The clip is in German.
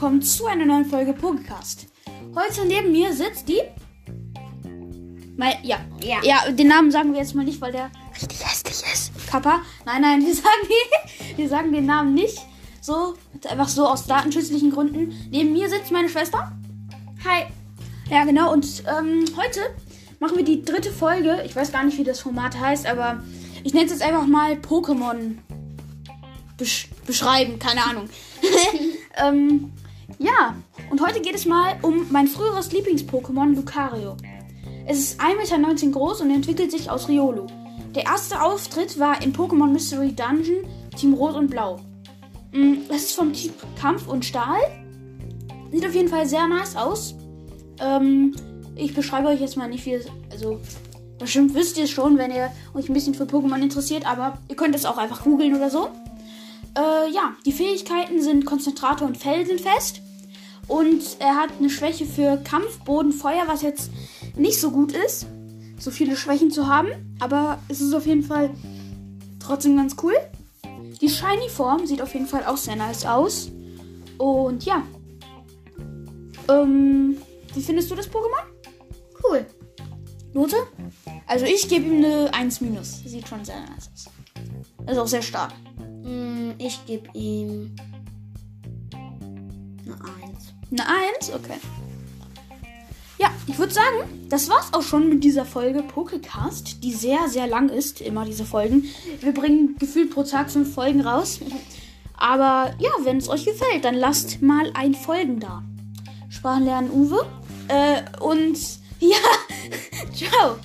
willkommen zu einer neuen Folge Pokecast. Heute neben mir sitzt die. Mein, ja. Ja. ja, den Namen sagen wir jetzt mal nicht, weil der richtig hässlich ist. Kappa. Nein, nein, wir sagen, wir sagen den Namen nicht. So, einfach so aus datenschutzlichen Gründen. Neben mir sitzt meine Schwester. Hi. Ja, genau. Und ähm, heute machen wir die dritte Folge. Ich weiß gar nicht, wie das Format heißt, aber ich nenne es jetzt einfach mal Pokémon besch beschreiben. Keine Ahnung. ähm, ja, und heute geht es mal um mein früheres Lieblings-Pokémon Lucario. Es ist 1,19 Meter groß und entwickelt sich aus Riolu. Der erste Auftritt war in Pokémon Mystery Dungeon Team Rot und Blau. Mm, Es ist vom Typ Kampf und Stahl. Sieht auf jeden Fall sehr nice aus. Ähm, ich beschreibe euch jetzt mal nicht viel. Also, bestimmt wisst ihr es schon, wenn ihr euch ein bisschen für Pokémon interessiert, aber ihr könnt es auch einfach googeln oder so. Äh, ja, die Fähigkeiten sind Konzentrator und Felsenfest. Und er hat eine Schwäche für Kampf, Boden, Feuer, was jetzt nicht so gut ist, so viele Schwächen zu haben. Aber es ist auf jeden Fall trotzdem ganz cool. Die Shiny-Form sieht auf jeden Fall auch sehr nice aus. Und ja. Ähm, wie findest du das Pokémon? Cool. Note? Also ich gebe ihm eine 1 minus. Sieht schon sehr nice aus. Ist auch sehr stark. Mm, Ich gebe ihm eine 1. Eine 1? Okay. Ja, ich würde sagen, das war's auch schon mit dieser Folge Pokecast, die sehr, sehr lang ist, immer diese Folgen. Wir bringen gefühlt pro Tag fünf Folgen raus. Aber ja, wenn es euch gefällt, dann lasst mal ein Folgen da. Sprachenlernen Uwe. Äh, und ja, ciao.